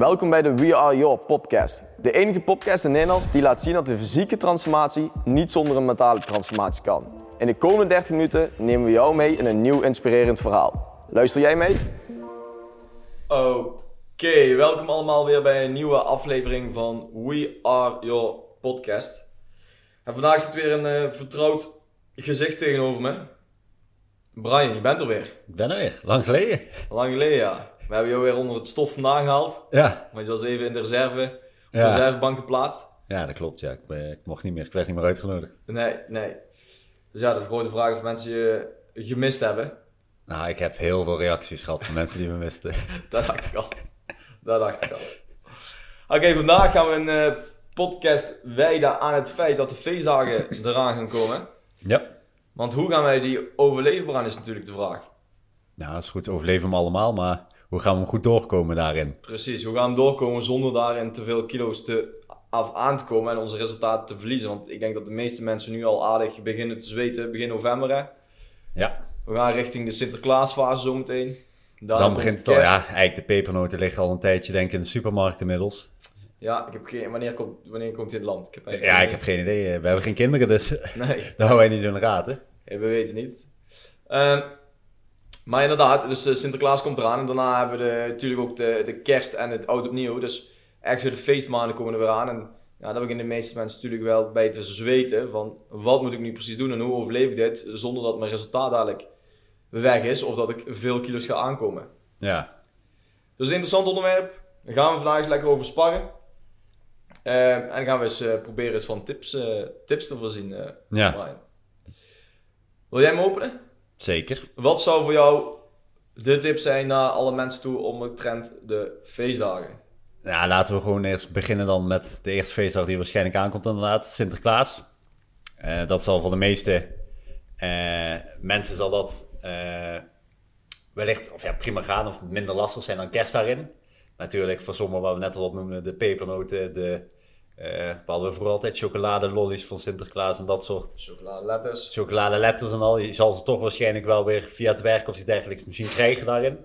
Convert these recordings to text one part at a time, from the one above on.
Welkom bij de We Are Your podcast. De enige podcast in Nederland die laat zien dat de fysieke transformatie niet zonder een mentale transformatie kan. In de komende 30 minuten nemen we jou mee in een nieuw inspirerend verhaal. Luister jij mee? Oké, welkom allemaal weer bij een nieuwe aflevering van We Are Your podcast. En vandaag zit weer een eh, vertrouwd gezicht tegenover me. Brian, je bent er weer. Ik ben er weer, lang geleden. Lang geleden, ja. We hebben jou weer onder het stof vandaan gehaald. Ja. Want je was even in de reserve, op de Ja. reservebank geplaatst. Ja, dat klopt. Ja. Ik, ben- ik mocht niet meer, ik werd niet meer uitgenodigd. Nee, nee. Dus ja, de grote vraag of mensen je gemist hebben. Nou, ik heb heel veel reacties gehad van mensen die me misten. Dat dacht ik al. Dat dacht ik al. Oké, vandaag gaan we een eh, podcast wijden aan het feit dat de feestdagen eraan gaan komen. Ja. Want hoe gaan wij die overleven, is natuurlijk de vraag. Nou, dat is goed, overleven we allemaal, maar hoe gaan we hem goed doorkomen daarin? Precies, hoe gaan we doorkomen zonder daarin te veel kilo's te, af aan te komen en onze resultaten te verliezen? Want ik denk dat de meeste mensen nu al aardig beginnen te zweten begin november. Hè? Ja. We gaan richting de Sinterklaasfase zometeen. Dan komt begint het al, ja, eigenlijk de pepernoten liggen al een tijdje denk ik in de supermarkt inmiddels. Ja, ik heb geen... Wanneer komt, wanneer komt dit land? Ik heb Ja, geen ik heb geen idee. We hebben geen kinderen, dus. Nee, dat houden wij niet in de gaten. we weten niet. Ehm, maar inderdaad, dus eh, Sinterklaas komt eraan. En daarna hebben we de, natuurlijk ook de, de kerst en het oud opnieuw. Dus echt de feestmaanden komen er weer aan. En ja, daar beginnen de meeste mensen natuurlijk wel bij te zweten. Van wat moet ik nu precies doen en hoe overleef ik dit? Zonder dat mijn resultaat dadelijk weg is. Of dat ik veel kilo's ga aankomen. Ja. Dus een interessant onderwerp. Daar gaan we vandaag eens lekker over sparren. Ehm, en dan gaan we eens eh, proberen eens van tips, eh, tips te voorzien. eh, Ja. Wil jij hem openen? Zeker. Wat zou voor jou de tip zijn naar alle mensen toe omtrent de feestdagen? Ja, laten we gewoon eerst beginnen dan met de eerste feestdag die waarschijnlijk aankomt inderdaad, Sinterklaas. Eh, dat zal voor de meeste eh, mensen zal dat eh, wellicht of ja, prima gaan of minder lastig zijn dan kerst daarin. Natuurlijk voor sommigen wat we net al op noemden, de pepernoten, de, eh we hadden we vooral altijd chocoladelollies van Sinterklaas en dat soort Chocoladeletters. chocoladeletters en al. Je zal ze toch waarschijnlijk wel weer via het werk of iets dergelijks misschien krijgen daarin.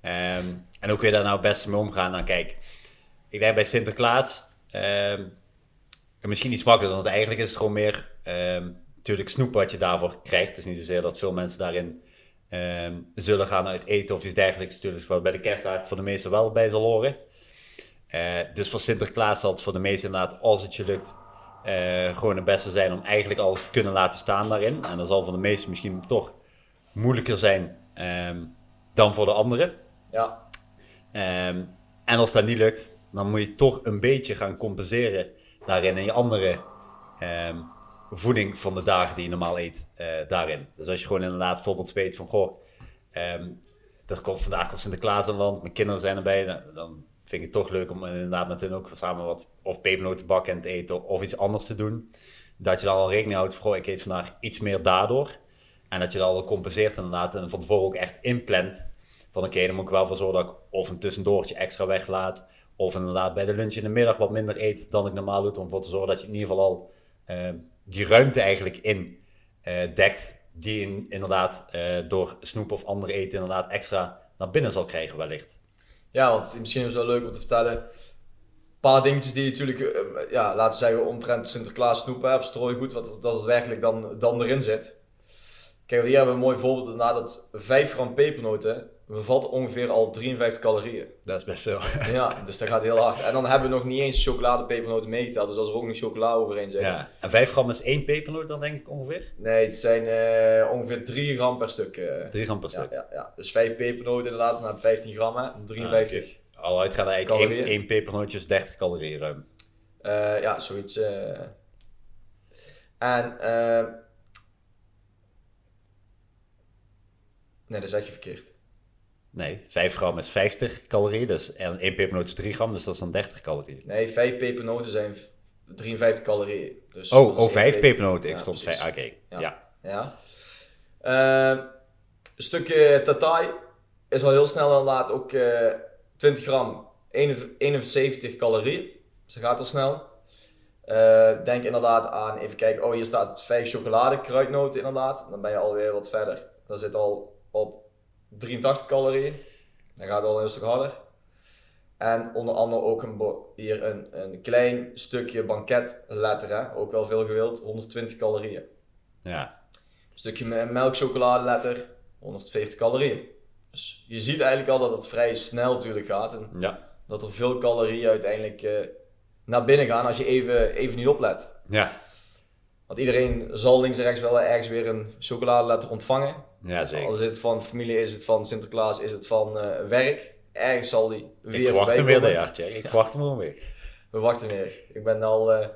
Ehm, en hoe kun je daar nou het beste mee omgaan? Nou kijk, ik denk bij Sinterklaas ehm, misschien iets makkelijker, want eigenlijk is het gewoon meer ehm, natuurlijk snoep wat je daarvoor krijgt. Het is niet zozeer dat veel mensen daarin zullen gaan uit eten of iets dergelijks. Natuurlijk, wat bij de kerstdagen voor de meesten wel bij zal horen. Eh, dus voor Sinterklaas zal het voor de meesten inderdaad, als het je lukt, eh, gewoon het beste zijn om eigenlijk alles te kunnen laten staan daarin. En dat zal voor de meesten misschien toch moeilijker zijn ehm, dan voor de anderen. Ja, Ehm, en als dat niet lukt, dan moet je toch een beetje gaan compenseren daarin in je andere ehm, voeding van de dagen die je normaal eet eh, daarin. Dus als je gewoon inderdaad bijvoorbeeld weet van, goh, er komt vandaag komt Sinterklaas aan land, mijn kinderen zijn erbij, dan, dan vind ik het toch leuk om inderdaad met hen ook samen wat of pepernoten bakken en te eten of iets anders te doen. Dat je dan al rekening houdt goh, ik eet vandaag iets meer daardoor. En dat je dat al compenseert inderdaad en van tevoren ook echt inplant van oké, dan moet ik wel voor zorgen dat ik of een tussendoortje extra weglaat. Of inderdaad bij de lunch in de middag wat minder eet dan ik normaal doe. Om ervoor te zorgen dat je in ieder geval al eh, die ruimte eigenlijk in eh, dekt. Die in- inderdaad eh, door snoep of ander eten inderdaad extra naar binnen zal krijgen wellicht. Ja want misschien is het wel leuk om te vertellen. Een paar dingetjes die natuurlijk, eh, ja, laten we zeggen, omtrent Sinterklaas snoepen of strooigoed, wat dat het werkelijk dan, dan erin zit. Kijk, hier hebben we een mooi voorbeeld inderdaad dat 5 gram pepernoten bevat ongeveer al 53 calorieën. Dat is best veel. Ja, dus dat gaat heel hard. En dan hebben we nog niet eens chocoladepepernoten meegeteld. Dus als er ook nog chocola overheen zit. ja. En 5 gram is één pepernoot dan denk ik ongeveer? Nee, het zijn eh, ongeveer 3 gram per stuk. eh. 3 gram per ja, stuk. ja, ja. Dus 5 pepernoten inderdaad, dan heb je 15 gram, hè. 53. Al uitgaan eigenlijk één, Calorieën. één pepernootje is 30 calorieën ruim. Eh, ja, zoiets. eh. En, eh nee, dat zeg je verkeerd. Nee, 5 gram is 50 calorieën. Dus, en één pepernoot is 3 gram, dus dat is dan 30 calorieën. Nee, 5 pepernoten zijn v- 53 calorieën. Dus Oh, oh, vijf één pepernoten. Ik Ja, stond precies. vijf. Oké, Ja. ja. Ja. Eh, een stukje tatai is al heel snel inderdaad ook eh 20 gram, 71 calorieën. Dus dat gaat al snel. Eh, denk inderdaad aan, even kijken, oh hier staat het 5 chocolade kruidnoten inderdaad. Dan ben je alweer wat verder. Dat zit al op 83 calorieën. Dan gaat het al een heel stuk harder. En onder andere ook een hier een, een klein stukje banketletter, hè? ook wel veel gewild, 120 calorieën. Ja, Een stukje me- melkchocoladeletter, 140 calorieën. Dus je ziet eigenlijk al dat het vrij snel natuurlijk gaat. En ja, dat er veel calorieën uiteindelijk eh, naar binnen gaan als je even, even niet oplet. ja, Want iedereen zal links en rechts wel ergens weer een chocoladeletter ontvangen. Ja zeker. Al is het van familie, is het van Sinterklaas, is het van eh, werk. Ergens zal die weer Ik verwacht hem weer dit jaar. Ik verwacht hem gewoon weer. We wachten weer. Ik ben al eh,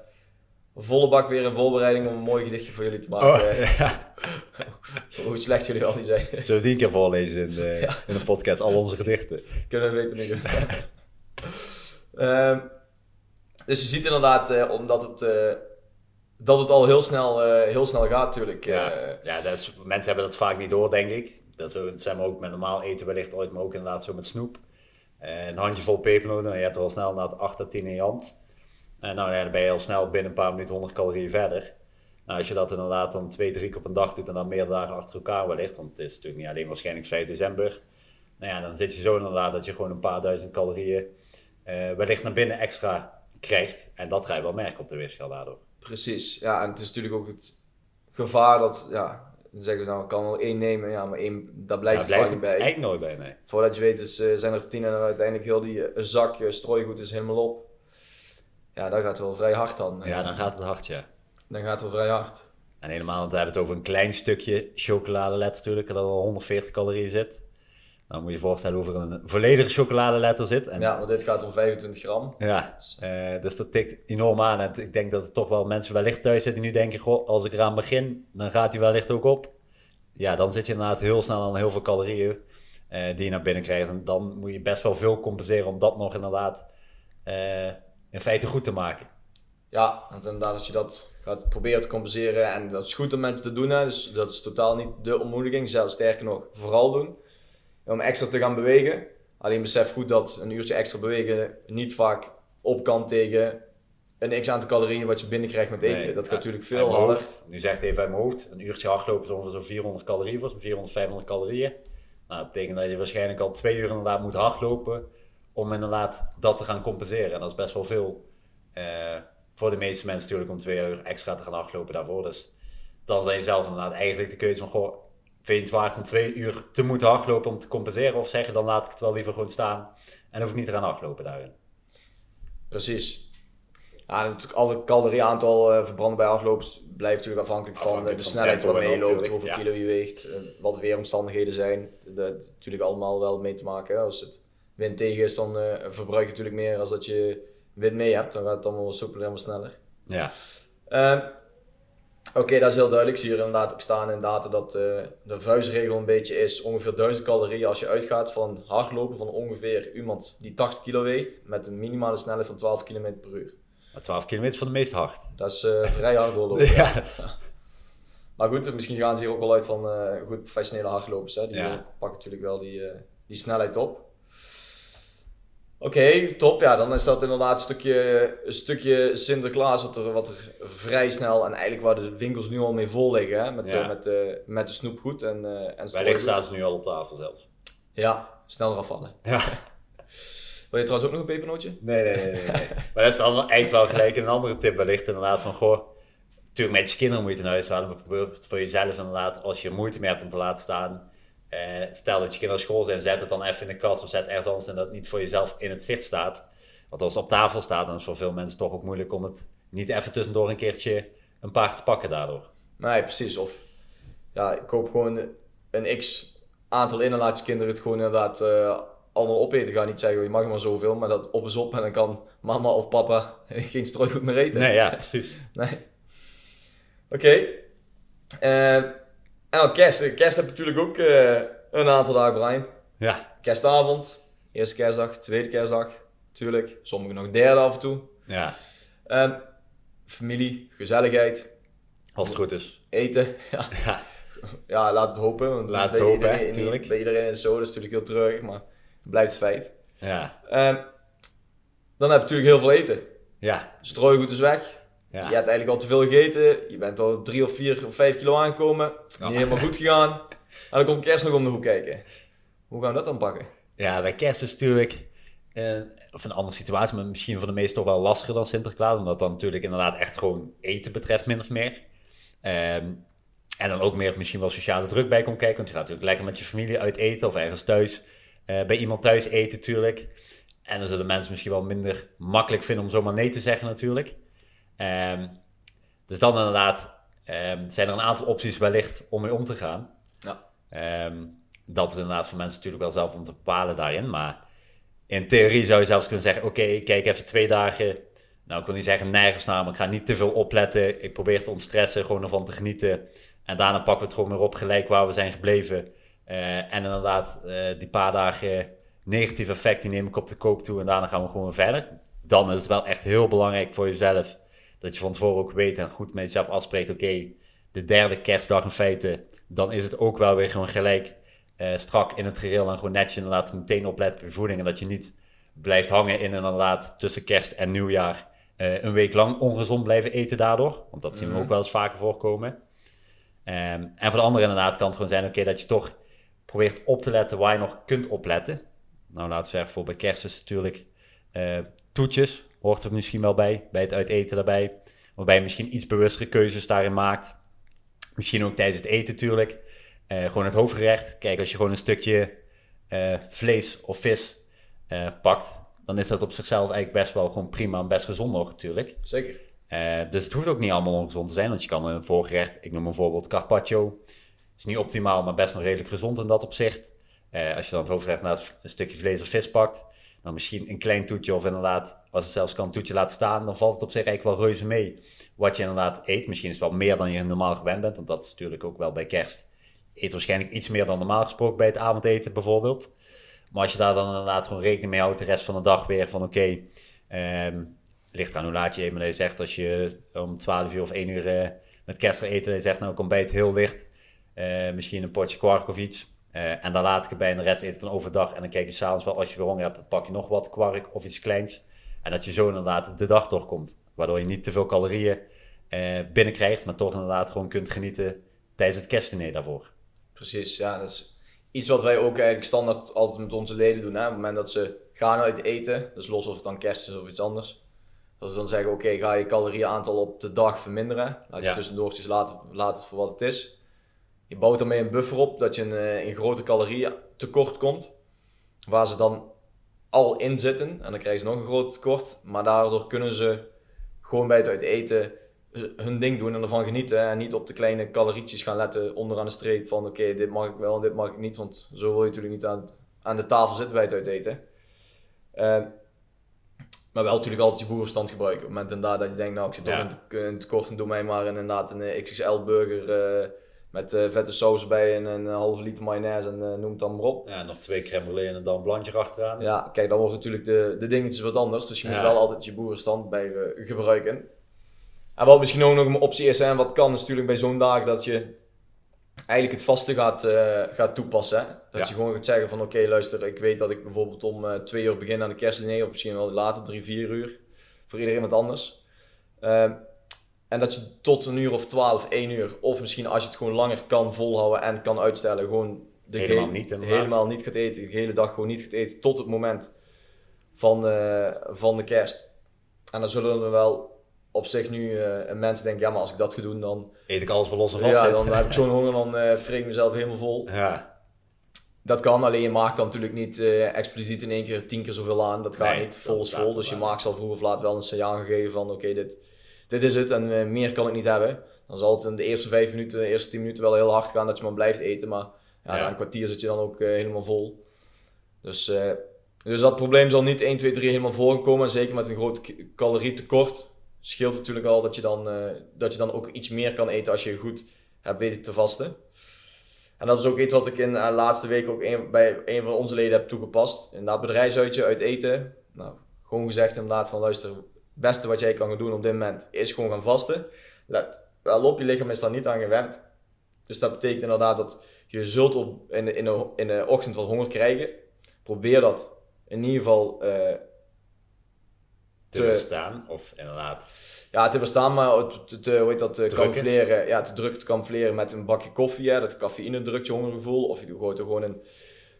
volle bak weer in voorbereiding om een mooi gedichtje voor jullie te maken. Oh, ja. Hoe slecht jullie al niet zijn. Zullen we die een keer voorlezen in de, in de podcast, al onze gedichten? Kunnen we weten niet doen. Ehm, dus je ziet inderdaad, eh, omdat het, dat het al heel snel, eh, heel snel gaat natuurlijk. Ja, Eh, ja dat is, mensen hebben dat vaak niet door, denk ik. Dat zo- dat zijn we ook met normaal eten wellicht ooit, maar ook inderdaad zo met snoep. Eh, een handjevol pepernoten, je hebt er al snel inderdaad 8 tot 10 in je hand. En nou ja, dan ben je al snel binnen een paar minuten 100 calorieën verder. Nou, als je dat inderdaad dan twee, drie keer op een dag doet en dan meerdere dagen achter elkaar wellicht, want het is natuurlijk niet alleen waarschijnlijk 5 december. Nou ja, dan zit je zo inderdaad dat je gewoon een paar duizend calorieën wellicht naar binnen extra krijgt. En dat ga je wel merken op de weegschaal daardoor. Precies, ja, en het is natuurlijk ook het gevaar dat, ja, dan zeggen we nou, ik kan wel één nemen, ja, maar één, daar blijft het blijft het bij. eigenlijk nooit bij, nee. Voordat je weet is, eh, zijn er tien en dan uiteindelijk heel die eh, zak eh, strooigoed is helemaal op. Ja, dat gaat wel vrij hard dan. Ja, dan gaat het hard, ja. Dan gaat het wel vrij hard. En helemaal, want we hebben het over een klein stukje chocoladeletter natuurlijk, dat al 140 calorieën zit. Dan moet je je voorstellen hoeveel een volledige chocoladeletter zit. En Ja, want dit gaat om 25 gram. Ja, eh, dus dat tikt enorm aan. En ik denk dat er toch wel mensen wellicht thuis zitten die nu denken, goh, als ik eraan begin, dan gaat hij wellicht ook op. Ja, dan zit je inderdaad heel snel aan heel veel calorieën eh, die je naar binnen krijgt. En dan moet je best wel veel compenseren om dat nog inderdaad eh, in feite goed te maken. Ja, want inderdaad, als je dat gaat proberen te compenseren, en dat is goed om mensen te doen, hè, dus dat is totaal niet de ontmoediging, zelfs sterker nog, vooral doen. Om extra te gaan bewegen. Alleen besef goed dat een uurtje extra bewegen niet vaak op kan tegen een x aantal calorieën wat je binnenkrijgt met eten. Nee, dat gaat natuurlijk veel harder. Nu zegt even uit mijn hoofd, een uurtje hardlopen is ongeveer zo'n 400 calorieën, voor zo'n 400, 500 calorieën. Nou, dat betekent dat je waarschijnlijk al twee uur inderdaad moet hardlopen om inderdaad dat te gaan compenseren. En dat is best wel veel eh, voor de meeste mensen natuurlijk om twee uur extra te gaan hardlopen daarvoor. Dus dan zijn je zelf inderdaad eigenlijk de keuze van, goh, vind je het waard om twee uur te moeten hardlopen om te compenseren? Of zeg je dan laat ik het wel liever gewoon staan en hoef ik niet te gaan hardlopen daarin? Precies. Ja, natuurlijk alle calorieaantal eh verbranden bij hardlopers blijft natuurlijk afhankelijk van eh, de snelheid waarmee je loopt, hoeveel ja. kilo je weegt, eh, wat de weeromstandigheden zijn. Dat heeft natuurlijk allemaal wel mee te maken. Hè. Als het wind tegen is, dan eh, verbruik je natuurlijk meer als dat je wind mee hebt. Dan gaat het allemaal wat soepeler en wat sneller. Ja, Oké, dat is heel duidelijk. Ik zie hier inderdaad ook staan in data dat eh, de vuistregel een beetje is ongeveer 1000 calorieën als je uitgaat van hardlopen van ongeveer iemand die 80 kilo weegt met een minimale snelheid van 12 km per uur. maar 12 kilometer is van de meest hard. Dat is eh, vrij hard doorlopen. Ja, Maar goed, misschien gaan ze hier ook wel uit van eh, goed professionele hardlopers. Hè? Die Ja. pakken natuurlijk wel die, die snelheid op. Oké, top. Ja, dan is dat inderdaad een stukje, een stukje Sinterklaas wat er, wat er vrij snel en eigenlijk waar de winkels nu al mee vol liggen. Hè? Met, Ja. eh, met, eh, met de snoepgoed en, eh en wellicht staan ze nu al op tafel zelfs. Ja, snel eraf vallen. Ja. Wil je trouwens ook nog een pepernootje? Nee, nee, nee. nee, nee. maar dat is dan eigenlijk wel gelijk een andere tip wellicht inderdaad van, goh, natuurlijk met je kinderen moet je het in huis houden, maar probeer het voor jezelf inderdaad, als je moeite mee hebt om te laten staan, eh, stel dat je kinderen school zijn, zet het dan even in de kast of zet ergens anders en dat het niet voor jezelf in het zicht staat. Want als het op tafel staat, dan is het voor veel mensen toch ook moeilijk om het niet even tussendoor een keertje een paar te pakken daardoor. Nee, precies. Of ja, ik koop gewoon een x aantal in en laat je kinderen het gewoon inderdaad eh, allemaal opeten. Ga niet zeggen, je mag maar zoveel, maar dat op is op en dan kan mama of papa geen strooigoed meer eten. Nee, ja, precies. Nee. Oké. Eh, en kerst. Kerst heb je natuurlijk ook eh, een aantal dagen, Brian. Ja, Kerstavond, eerste kerstdag, tweede kerstdag, natuurlijk. Sommigen nog derde af en toe. ja, Eh, familie, gezelligheid, als het goed is. eten. Ja. Ja, Ja, laat het hopen. Want Laat het hopen, hè, iedereen- tuurlijk. Bij iedereen is zo, dat is natuurlijk heel treurig, maar het blijft het feit. ja, Ehm, dan heb je natuurlijk heel veel eten. ja, Strooigoed is weg. Ja. Je hebt eigenlijk al te veel gegeten. Je bent al drie of vier of vijf kilo aangekomen. Niet helemaal goed gegaan. En dan komt kerst nog om de hoek kijken. Hoe gaan we dat dan pakken? Ja, bij kerst is natuurlijk... eh, of een andere situatie, maar misschien voor de meesten toch wel lastiger dan Sinterklaas. Omdat dan natuurlijk inderdaad echt gewoon eten betreft, min of meer. Ehm, en dan ook meer misschien wel sociale druk bij komt kijken. Want je gaat natuurlijk lekker met je familie uit eten of ergens thuis. eh, bij iemand thuis eten natuurlijk. En dan zullen mensen misschien wel minder makkelijk vinden om zomaar nee te zeggen natuurlijk. Ehm, dus dan inderdaad ehm, zijn er een aantal opties wellicht om mee om te gaan. Ja. Ehm, dat is inderdaad voor mensen natuurlijk wel zelf om te bepalen daarin. Maar in theorie zou je zelfs kunnen zeggen: Oké, ik kijk even twee dagen. Nou, ik wil niet zeggen nergens naar, maar ik ga niet te veel opletten. Ik probeer te ontstressen, gewoon ervan te genieten. En daarna pakken we het gewoon weer op, gelijk waar we zijn gebleven. Eh, en inderdaad, eh, die paar dagen negatief effect, die neem ik op de koop toe. En daarna gaan we gewoon weer verder. Dan is het wel echt heel belangrijk voor jezelf. Dat je van tevoren ook weet en goed met jezelf afspreekt. Oké, de derde kerstdag in feite. Dan is het ook wel weer gewoon gelijk eh, strak in het gereel. En gewoon netjes inderdaad meteen opletten op je voeding. En dat je niet blijft hangen in inderdaad tussen kerst en nieuwjaar. eh, een week lang ongezond blijven eten daardoor. Want dat zien we Mhm. ook wel eens vaker voorkomen. Ehm, en voor de anderen inderdaad kan het gewoon zijn oké, dat je toch probeert op te letten waar je nog kunt opletten. Nou, laten we zeggen, voor bij kerst is natuurlijk eh, toetjes, hoort er misschien wel bij, bij het uiteten daarbij. Waarbij je misschien iets bewustere keuzes daarin maakt. Misschien ook tijdens het eten natuurlijk. Eh, gewoon het hoofdgerecht. Kijk, als je gewoon een stukje eh, vlees of vis eh, pakt, dan is dat op zichzelf eigenlijk best wel gewoon prima en best gezond nog natuurlijk. Zeker. Dus het hoeft ook niet allemaal ongezond te zijn, want je kan een voorgerecht, ik noem een voorbeeld carpaccio, is niet optimaal, maar best nog redelijk gezond in dat opzicht. Als je dan het hoofdgerecht naast een stukje vlees of vis pakt, dan misschien een klein toetje of inderdaad, als het zelfs kan, een toetje laten staan, dan valt het op zich eigenlijk wel reuze mee wat je inderdaad eet. Misschien is het wel meer dan je normaal gewend bent, want dat is natuurlijk ook wel bij kerst. Je eet waarschijnlijk iets meer dan normaal gesproken bij het avondeten bijvoorbeeld. Maar als je daar dan inderdaad gewoon rekening mee houdt de rest van de dag weer van oké, ehm, ligt aan hoe laat je je zegt als je om 12 uur of 1 uur eh, met kerst gaat eten, je zegt nou ik ontbijt heel licht, eh, misschien een potje kwark of iets. Eh, en dan laat ik erbij en de rest eet ik dan overdag. En dan kijk je s'avonds wel, als je weer honger hebt, dan pak je nog wat kwark of iets kleins. En dat je zo inderdaad de dag doorkomt. Waardoor je niet te veel calorieën eh, binnenkrijgt, maar toch inderdaad gewoon kunt genieten tijdens het kerstdiner daarvoor. Precies, ja. Dat is iets wat wij ook eigenlijk standaard altijd met onze leden doen. Hè? Op het moment dat ze gaan uit eten, dus los of het dan kerst is of iets anders. Dat ze dan zeggen, oké, ga je calorieaantal op de dag verminderen. Laat je Ja. tussendoortjes laten, laat het voor wat het is. Je bouwt daarmee een buffer op dat je een, eh, een grote calorieën tekort komt. Waar ze dan al in zitten. En dan krijgen ze nog een groot tekort. Maar daardoor kunnen ze gewoon bij het uit eten hun ding doen en ervan genieten. En niet op de kleine calorietjes gaan letten onderaan de streep van oké, dit mag ik wel en dit mag ik niet. Want zo wil je natuurlijk niet aan, aan de tafel zitten bij het uit eten. Eh, maar wel natuurlijk altijd je boerenstand gebruiken. Op het moment inderdaad dat je denkt, nou ik zit toch Ja. in, het- tekort en doe mij maar inderdaad een eh, XXL burger met eh, vette saus erbij en een halve liter mayonaise en eh, noem het dan maar op. Ja, nog twee crème brûlée en dan een blandje erachteraan. Ja, kijk, dan wordt natuurlijk de, de dingetjes wat anders. Dus je moet wel altijd je boerenstand bij eh, gebruiken. En wat misschien ook nog een optie is, en wat kan is natuurlijk bij zo'n dagen dat je eigenlijk het vaste gaat, gaat toepassen. Hè? Dat Ja. je gewoon gaat zeggen van oké, luister, ik weet dat ik bijvoorbeeld om twee uur begin aan de kerstdiner, of misschien wel later, drie, vier uur. Voor iedereen wat anders. En dat je tot een uur of twaalf, één uur, of misschien als je het gewoon langer kan volhouden en kan uitstellen, gewoon de Helemaal ge- niet, inderdaad. helemaal niet gaat eten, de hele dag gewoon niet gaat eten, tot het moment van, eh, van de kerst. En dan zullen er wel op zich nu eh, mensen denken, ja maar als ik dat ga doen, dan, Eet ik alles wel los en vast ja, zit. dan heb ik zo'n honger, dan vreet ik mezelf helemaal vol. Ja, Dat kan, alleen je maag kan natuurlijk niet eh, expliciet in één keer tien keer zoveel aan. Dat gaat Nee, niet, vol is vol. Dus je maag zal vroeg of laat wel een signaal geven van oké, dit, dit is het en eh, meer kan ik niet hebben. Dan zal het in de eerste vijf minuten, de eerste tien minuten wel heel hard gaan dat je maar blijft eten. Maar ja, Ja. na een kwartier zit je dan ook eh, helemaal vol. Dus, eh, dus dat probleem zal niet 1, 2, 3 helemaal voorkomen. En zeker met een groot calorietekort scheelt natuurlijk al dat je, dan, dat je dan ook iets meer kan eten als je goed hebt weten te vasten. En dat is ook iets wat ik in de laatste week ook een, bij een van onze leden heb toegepast. Inderdaad, bedrijfsuitje uit eten. Nou, gewoon gezegd inderdaad van luister, beste wat jij kan gaan doen op dit moment is gewoon gaan vasten. Let wel op, je lichaam is daar niet aan gewend. Dus dat betekent inderdaad dat je zult op, in, de, in, de, in de ochtend wat honger krijgen. Probeer dat in ieder geval eh, te Te- bestaan. Of inderdaad. ja, te verstaan, maar te, te, hoe heet dat, te Drukken. camoufleren, ja, te druk te met een bakje koffie. Hè, dat cafeïne drukt je hongergevoel. Of je gooit er gewoon een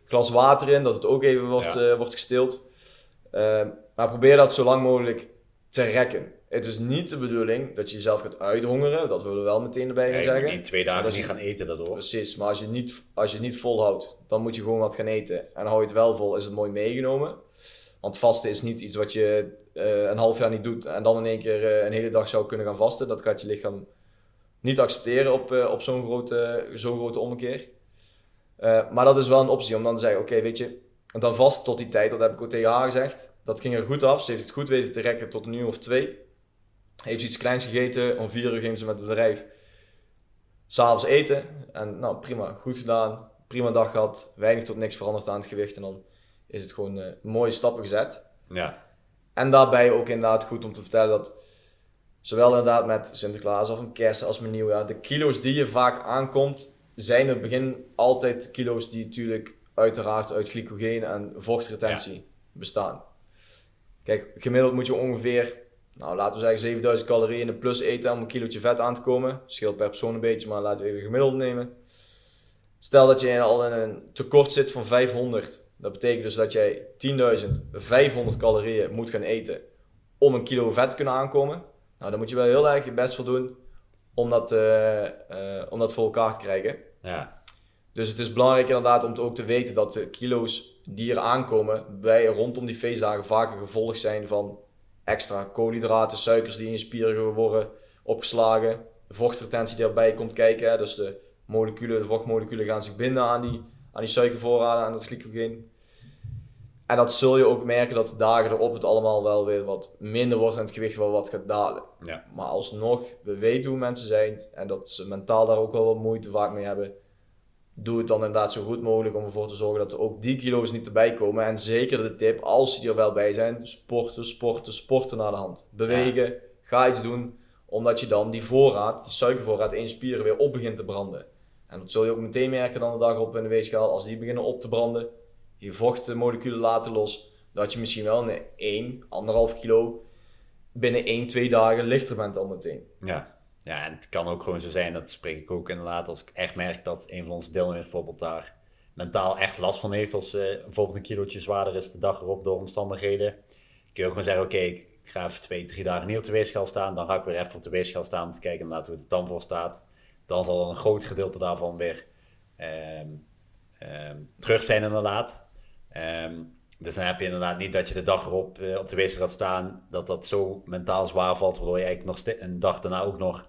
glas water in, dat het ook even wordt, Ja. eh, wordt gestild. Eh, maar probeer dat zo lang mogelijk te rekken. Het is niet de bedoeling dat je jezelf gaat uithongeren. Dat willen we wel meteen erbij gaan zeggen. niet twee dagen niet gaan eten daardoor. Precies, maar als je, niet, als je niet volhoudt, dan moet je gewoon wat gaan eten. En hou je het wel vol, is het mooi meegenomen. Want vasten is niet iets wat je eh, een half jaar niet doet en dan in één keer eh, een hele dag zou kunnen gaan vasten. Dat gaat je lichaam niet accepteren op, eh, op zo'n grote, zo'n grote ommekeer. Maar dat is wel een optie om dan te zeggen, oké, weet je, dan vast tot die tijd, dat heb ik ook tegen haar gezegd. Dat ging er goed af, ze heeft het goed weten te rekken tot een uur of twee. Heeft ze iets kleins gegeten, om vier uur ging ze met het bedrijf s'avonds eten. En nou, prima, goed gedaan. Prima dag gehad. Weinig tot niks veranderd aan het gewicht. En dan is het gewoon eh, mooie stappen gezet. Ja, En daarbij ook inderdaad goed om te vertellen dat zowel inderdaad met Sinterklaas of een kerst als met nieuwjaar, de kilo's die je vaak aankomt, zijn in het begin altijd kilo's die natuurlijk uiteraard uit glycogeen en vochtretentie bestaan. Kijk, gemiddeld moet je ongeveer, nou laten we zeggen 7000 calorieën in de plus eten om een kilootje vet aan te komen. Scheelt per persoon een beetje, maar laten we even gemiddeld nemen. Stel dat je al in een tekort zit van 500. Dat betekent dus dat jij 10.500 calorieën moet gaan eten om een kilo vet te kunnen aankomen. Nou, dan moet je wel heel erg je best voor doen om dat, eh, eh, om dat voor elkaar te krijgen. ja, Dus het is belangrijk inderdaad om te- ook te weten dat de kilo's die er aankomen bij rondom die feestdagen vaak een gevolg zijn van extra koolhydraten, suikers die in je spieren worden opgeslagen, vochtretentie die erbij komt kijken. Hè. Dus de moleculen, de vochtmoleculen gaan zich binden aan die, aan die suikervoorraden, aan dat glycogeen. En dat zul je ook merken dat de dagen erop het allemaal wel weer wat minder wordt en het gewicht wel wat gaat dalen. ja. Maar alsnog, we weten hoe mensen zijn en dat ze mentaal daar ook wel wat moeite vaak mee hebben. Doe het dan inderdaad zo goed mogelijk om ervoor te zorgen dat er ook die kilo's niet erbij komen. En zeker de tip, als die er wel bij zijn, sporten, sporten, sporten naar de hand. Bewegen, ga iets doen, omdat je dan die voorraad, die suikervoorraad in je spieren weer op begint te branden. En dat zul je ook meteen merken dan de dag op in de weegschaal. Als die beginnen op te branden, je vochtmoleculen laten los, dat je misschien wel een 1, 1,5 kilo binnen 1, 2 dagen lichter bent al meteen. Ja. Ja, en het kan ook gewoon zo zijn, dat spreek ik ook inderdaad, als ik echt merk dat een van onze deelnemers bijvoorbeeld daar mentaal echt last van heeft, als eh, bijvoorbeeld een kilootje zwaarder is de dag erop door omstandigheden. Kun je ook gewoon zeggen, oké, ik, ga even twee, drie dagen niet op de weegschaal staan, dan ga ik weer even op de weegschaal staan om te kijken hoe het dan voor staat. Dan zal een groot gedeelte daarvan weer ehm, ehm, terug zijn inderdaad. Ehm, dus dan heb je inderdaad niet dat je de dag erop eh, op de weegschaal gaat staan, dat dat zo mentaal zwaar valt, waardoor je eigenlijk nog een dag daarna ook nog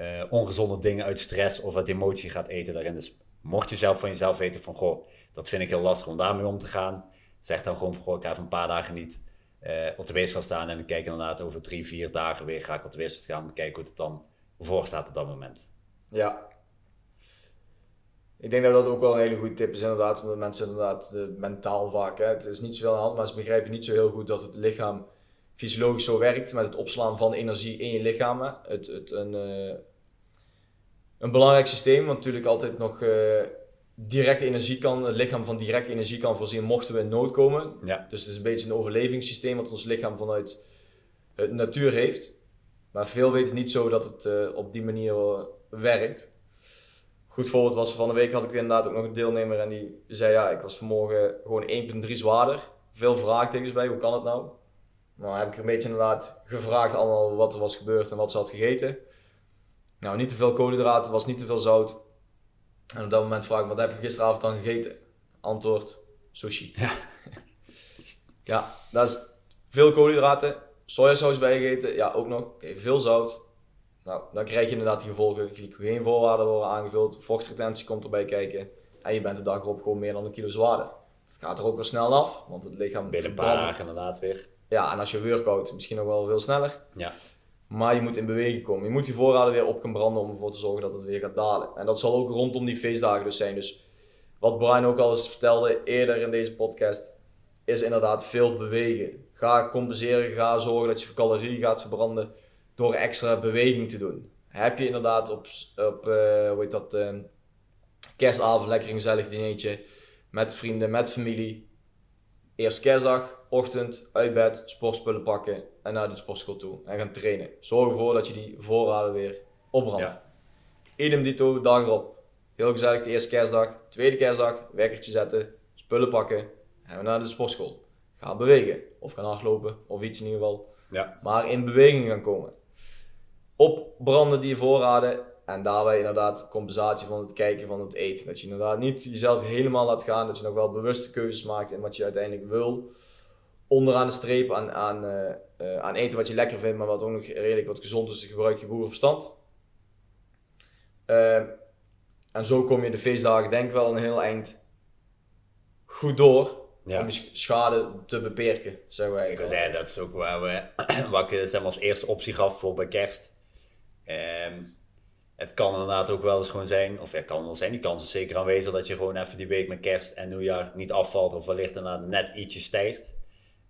eh, ongezonde dingen uit stress of uit emotie gaat eten daarin. Dus mocht je zelf van jezelf weten van, goh, dat vind ik heel lastig om daarmee om te gaan, zeg dan gewoon van, goh, ik ga even een paar dagen niet eh, op de weegschaal staan en ik kijk inderdaad over drie, vier dagen weer ga ik op de weegschaal gaan en kijken hoe het dan voor staat op dat moment. Ja. Ik denk dat dat ook wel een hele goede tip is, inderdaad. Omdat mensen inderdaad eh, mentaal vaak, hè, het is niet zoveel aan de hand, maar ze begrijpen niet zo heel goed dat het lichaam fysiologisch zo werkt met het opslaan van energie in je lichaam. Het, het, een, een belangrijk systeem, wat natuurlijk altijd nog eh, directe energie kan, het lichaam van directe energie kan voorzien mochten we in nood komen. Ja, Dus het is een beetje een overlevingssysteem wat ons lichaam vanuit de natuur heeft. Maar veel weten niet zo dat het eh, op die manier eh, werkt. Goed voorbeeld was van de week had ik inderdaad ook nog een deelnemer en die zei ja, ik was vanmorgen gewoon 1,3 zwaarder. Veel vraagtekens bij, hoe kan het nou? Nou heb ik er een beetje inderdaad gevraagd allemaal wat er was gebeurd en wat ze had gegeten. Nou, niet te veel koolhydraten, was niet te veel zout. En op dat moment vraag ik, wat heb je gisteravond dan gegeten? Antwoord, sushi. Ja. ja, dat is veel koolhydraten, sojasaus bijgegeten, ja ook nog. Veel zout. Nou, dan krijg je inderdaad die gevolgen. Glycogeenvoorraden worden aangevuld, vochtretentie komt erbij kijken. En je bent de dag erop gewoon meer dan een kilo zwaarder. Dat gaat er ook wel snel af, want het lichaam binnen een paar dagen inderdaad weer. ja, en als je workout, misschien nog wel veel sneller. Ja, Maar je moet in beweging komen. Je moet die voorraden weer op gaan branden om ervoor te zorgen dat het weer gaat dalen. En dat zal ook rondom die feestdagen dus zijn. Dus wat Brian ook al eens vertelde eerder in deze podcast, is inderdaad veel bewegen. Ga compenseren, ga zorgen dat je calorieën gaat verbranden door extra beweging te doen. Heb je inderdaad op, op eh, hoe heet dat, eh, kerstavond lekker gezellig dinertje met vrienden, met familie. Eerst kerstdag, ochtend, uit bed, sportspullen pakken en naar de sportschool toe en gaan trainen. Zorg ervoor dat je die voorraden weer opbrandt. Ja. Idem dito, dag erop. Heel gezellig de eerste kerstdag, tweede kerstdag, wekkertje zetten, spullen pakken en we naar de sportschool. gaan bewegen. Of gaan hardlopen, of iets in ieder geval. Ja. Maar in beweging gaan komen. Op branden die voorraden. En daarbij inderdaad compensatie van het kijken van het eten. Dat je inderdaad niet jezelf helemaal laat gaan. Dat je nog wel bewuste keuzes maakt in wat je uiteindelijk wil. Onderaan de streep aan, aan, eh, eh, aan eten wat je lekker vindt, maar wat ook nog redelijk wat gezond is. Gebruik je boerenverstand. Uh, en zo kom je de feestdagen denk ik wel een heel eind goed door. Ja. Om je schade te beperken, zeggen wij zeggen, dat is ook waar we, wat ik zeg maar, als eerste optie gaf voor bij kerst. Ehm, het kan inderdaad ook wel eens gewoon zijn, of het kan wel zijn, die kans is zeker aanwezig dat je gewoon even die week met kerst en nieuwjaar niet afvalt of wellicht inderdaad net ietsje stijgt.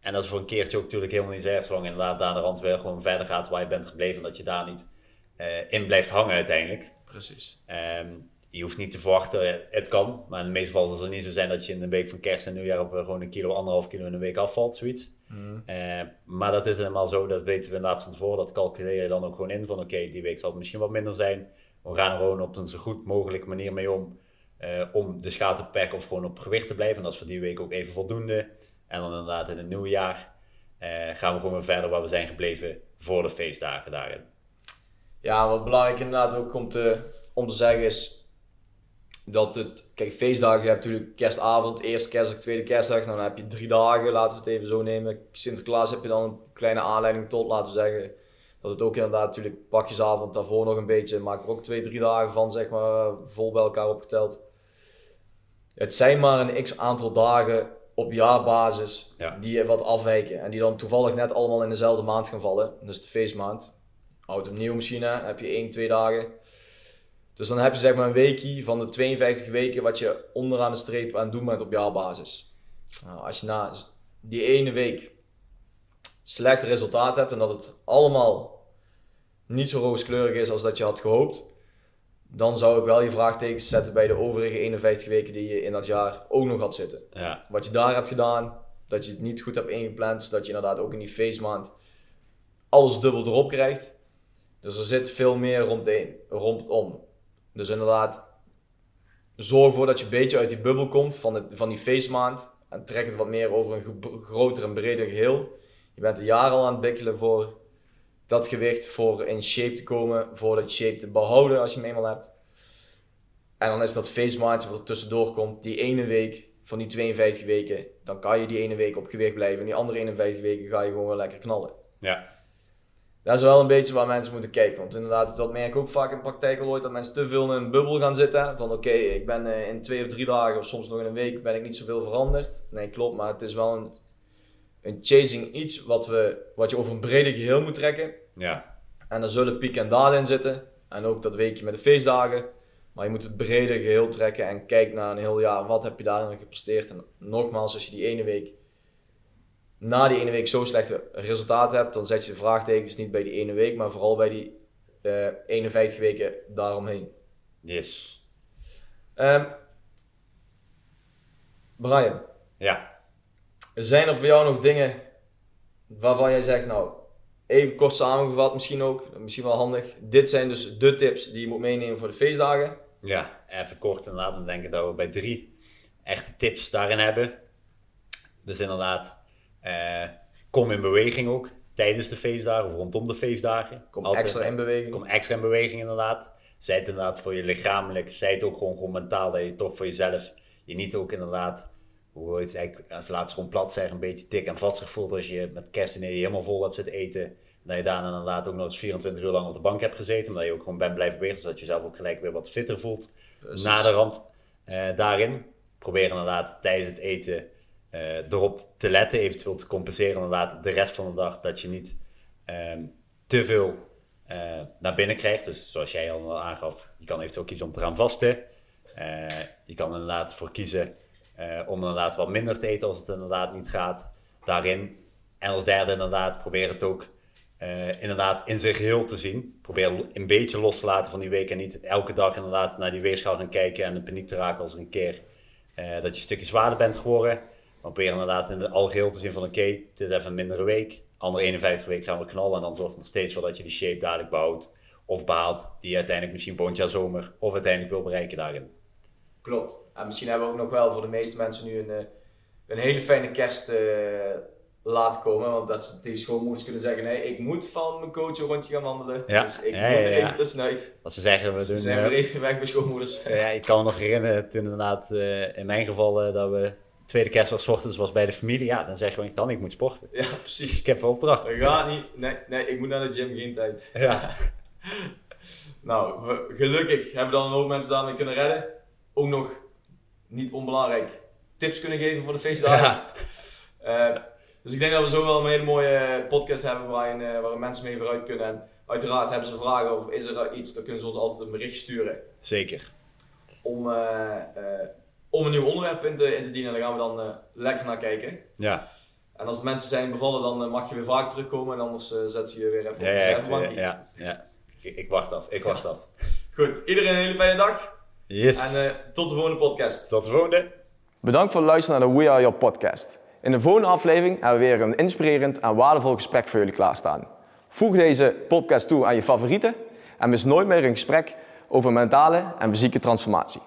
En dat is voor een keertje ook natuurlijk helemaal niet zo erg, zolang inderdaad daar de rand weer gewoon verder gaat waar je bent gebleven en dat je daar niet eh, in blijft hangen uiteindelijk. Precies. Ehm, je hoeft niet te verwachten, het kan, maar in de meeste gevallen zal het niet zo zijn dat je in de week van kerst en nieuwjaar op eh, gewoon een kilo, anderhalf kilo in een week afvalt, zoiets. Eh, maar dat is helemaal zo, dat weten we inderdaad van tevoren, dat calculeer je dan ook gewoon in van oké, die week zal het misschien wat minder zijn. We gaan er gewoon op een zo goed mogelijke manier mee om, eh, om de schade te of gewoon op gewicht te blijven. En dat is voor die week ook even voldoende. En dan inderdaad in het nieuwe jaar eh, gaan we gewoon weer verder waar we zijn gebleven voor de feestdagen daarin. Ja, wat belangrijk inderdaad ook om te, om te zeggen is dat het, kijk, feestdagen, je hebt natuurlijk kerstavond, eerste kerstdag, tweede kerstdag, dan heb je drie dagen, laten we het even zo nemen. Sinterklaas heb je dan een kleine aanleiding tot, laten we zeggen, dat het ook inderdaad natuurlijk pakjesavond daarvoor nog een beetje, maak er ook twee, drie dagen van, zeg maar, vol bij elkaar opgeteld. Het zijn maar een x aantal dagen op jaarbasis Ja. die wat afwijken en die dan toevallig net allemaal in dezelfde maand gaan vallen, dus de feestmaand. Oud en nieuw misschien, hè, heb je één, twee dagen. Dus dan heb je zeg maar een weekje van de 52 weken wat je onderaan de streep aan het doen bent op jaarbasis. Nou, als je na die ene week slechte resultaat hebt en dat het allemaal niet zo rooskleurig is als dat je had gehoopt, dan zou ik wel je vraagtekens zetten bij de overige 51 weken die je in dat jaar ook nog had zitten. Ja, Wat je daar hebt gedaan, dat je het niet goed hebt ingepland, zodat je inderdaad ook in die feestmaand alles dubbel erop krijgt. Dus er zit veel meer rondheen, rondom. Dus inderdaad, zorg ervoor dat je een beetje uit die bubbel komt van, het, van die feestmaand. En trek het wat meer over een groter en breder geheel. Je bent een jaar al aan het bikkelen voor dat gewicht, voor in shape te komen, voor dat shape te behouden als je hem eenmaal hebt. En dan is dat feestmaandje wat er tussendoor komt, die ene week van die 52 weken, dan kan je die ene week op gewicht blijven. En die andere 51 weken ga je gewoon wel lekker knallen. ja, Dat is wel een beetje waar mensen moeten kijken. Want inderdaad, dat merk ik ook vaak in de praktijk al ooit, dat mensen te veel in een bubbel gaan zitten. Van oké, ik ben eh, in twee of drie dagen, of soms nog in een week, ben ik niet zoveel veranderd. Nee, klopt, maar het is wel een, een chasing iets wat, we, wat je over een breder geheel moet trekken. ja, En er zullen pieken en dalen in zitten. En ook dat weekje met de feestdagen. Maar je moet het breder geheel trekken en kijk naar een heel jaar. Wat heb je daarin gepresteerd? En nogmaals, als je die ene week... Na die ene week zo slechte resultaten hebt, dan zet je de vraagtekens niet bij die ene week, maar vooral bij die eh 51 weken daaromheen. yes. Ehm Brian, Ja, zijn er voor jou nog dingen waarvan jij zegt, nou, even kort samengevat misschien ook, misschien wel handig. Dit zijn dus de tips die je moet meenemen voor de feestdagen. Ja, even kort inderdaad. Dan denk ik dat we bij drie echte tips daarin hebben. Dus inderdaad, eh, kom in beweging ook tijdens de feestdagen of rondom de feestdagen. Kom Altijd- extra in beweging. Kom extra in beweging inderdaad. Zij het inderdaad voor je lichamelijk, zij het ook gewoon, gewoon mentaal, dat je toch voor jezelf, je niet ook inderdaad, hoe het eigenlijk, als laatst gewoon plat zeggen, een beetje dik en vatsig voelt als je met kerstdiner helemaal vol hebt zitten eten. En dat je daarna inderdaad ook nog eens 24 uur lang op de bank hebt gezeten, maar dat je ook gewoon bent blijven bewegen, zodat je zelf ook gelijk weer wat fitter voelt. Precies. Na de rand eh, daarin. Probeer inderdaad tijdens het eten eh, erop te letten, eventueel te compenseren inderdaad de rest van de dag, dat je niet ehm, te veel eh, naar binnen krijgt. Dus zoals jij al aangaf, je kan eventueel kiezen om te gaan vasten. Eh, je kan inderdaad voor kiezen eh, om inderdaad wat minder te eten als het inderdaad niet gaat daarin. En als derde inderdaad, probeer het ook eh, inderdaad in zijn geheel te zien. Probeer een beetje los te laten van die week en niet elke dag inderdaad naar die weegschaal gaan kijken en in paniek te raken als er een keer eh, dat je een stukje zwaarder bent geworden. Maar probeer inderdaad in het algeheel te zien van oké, het is even een mindere week. Andere 51 weken gaan we knallen en dan zorgt het nog steeds voor dat je die shape dadelijk behoudt of behaalt die je uiteindelijk misschien volgend zomer of uiteindelijk wil bereiken daarin. Klopt. En misschien hebben we ook nog wel voor de meeste mensen nu een, eh, een hele fijne kerst eh, laten komen. Want dat ze tegen schoonmoeders kunnen zeggen, nee, ik moet van mijn coach een rondje gaan wandelen. Ja. Dus ik Ja, moet er ja. even tussenuit. Als ze zeggen, we Dus doen... zijn eh, weer even weg bij schoonmoeders. Ja, ik kan me nog herinneren toen inderdaad in mijn geval dat we tweede kerstdag ochtends was bij de familie. Ja, dan zeg je ik kan, ik moet sporten. Ja, precies. Ik heb een opdracht. Dat gaat niet. Nee, nee, ik moet naar de gym, geen tijd. Ja. Nou, gelukkig hebben dan ook mensen daarmee kunnen redden. Ook nog, niet onbelangrijk, tips kunnen geven voor de feestdagen. Ja. Eh, dus ik denk dat we zo wel een hele mooie podcast hebben waarin, eh, waar mensen mee vooruit kunnen. En uiteraard hebben ze vragen of is er iets, dan kunnen ze ons altijd een bericht sturen. Zeker. Om, eh, om een nieuw onderwerp in te, in te dienen. En daar gaan we dan lekker naar kijken. Ja. En als de mensen zijn bevallen, dan mag je weer vaker terugkomen. En anders zetten we je weer even Ja, op ja, de reservebankje. ja, ja. Ik, ik wacht af, ik wacht af. Goed, iedereen een hele fijne dag. Yes. En eh, tot de volgende podcast. Tot de volgende. Bedankt voor het luisteren naar de We Are Your podcast. In de volgende aflevering hebben we weer een inspirerend en waardevol gesprek voor jullie klaarstaan. Voeg deze podcast toe aan je favorieten en mis nooit meer een gesprek over mentale en fysieke transformatie.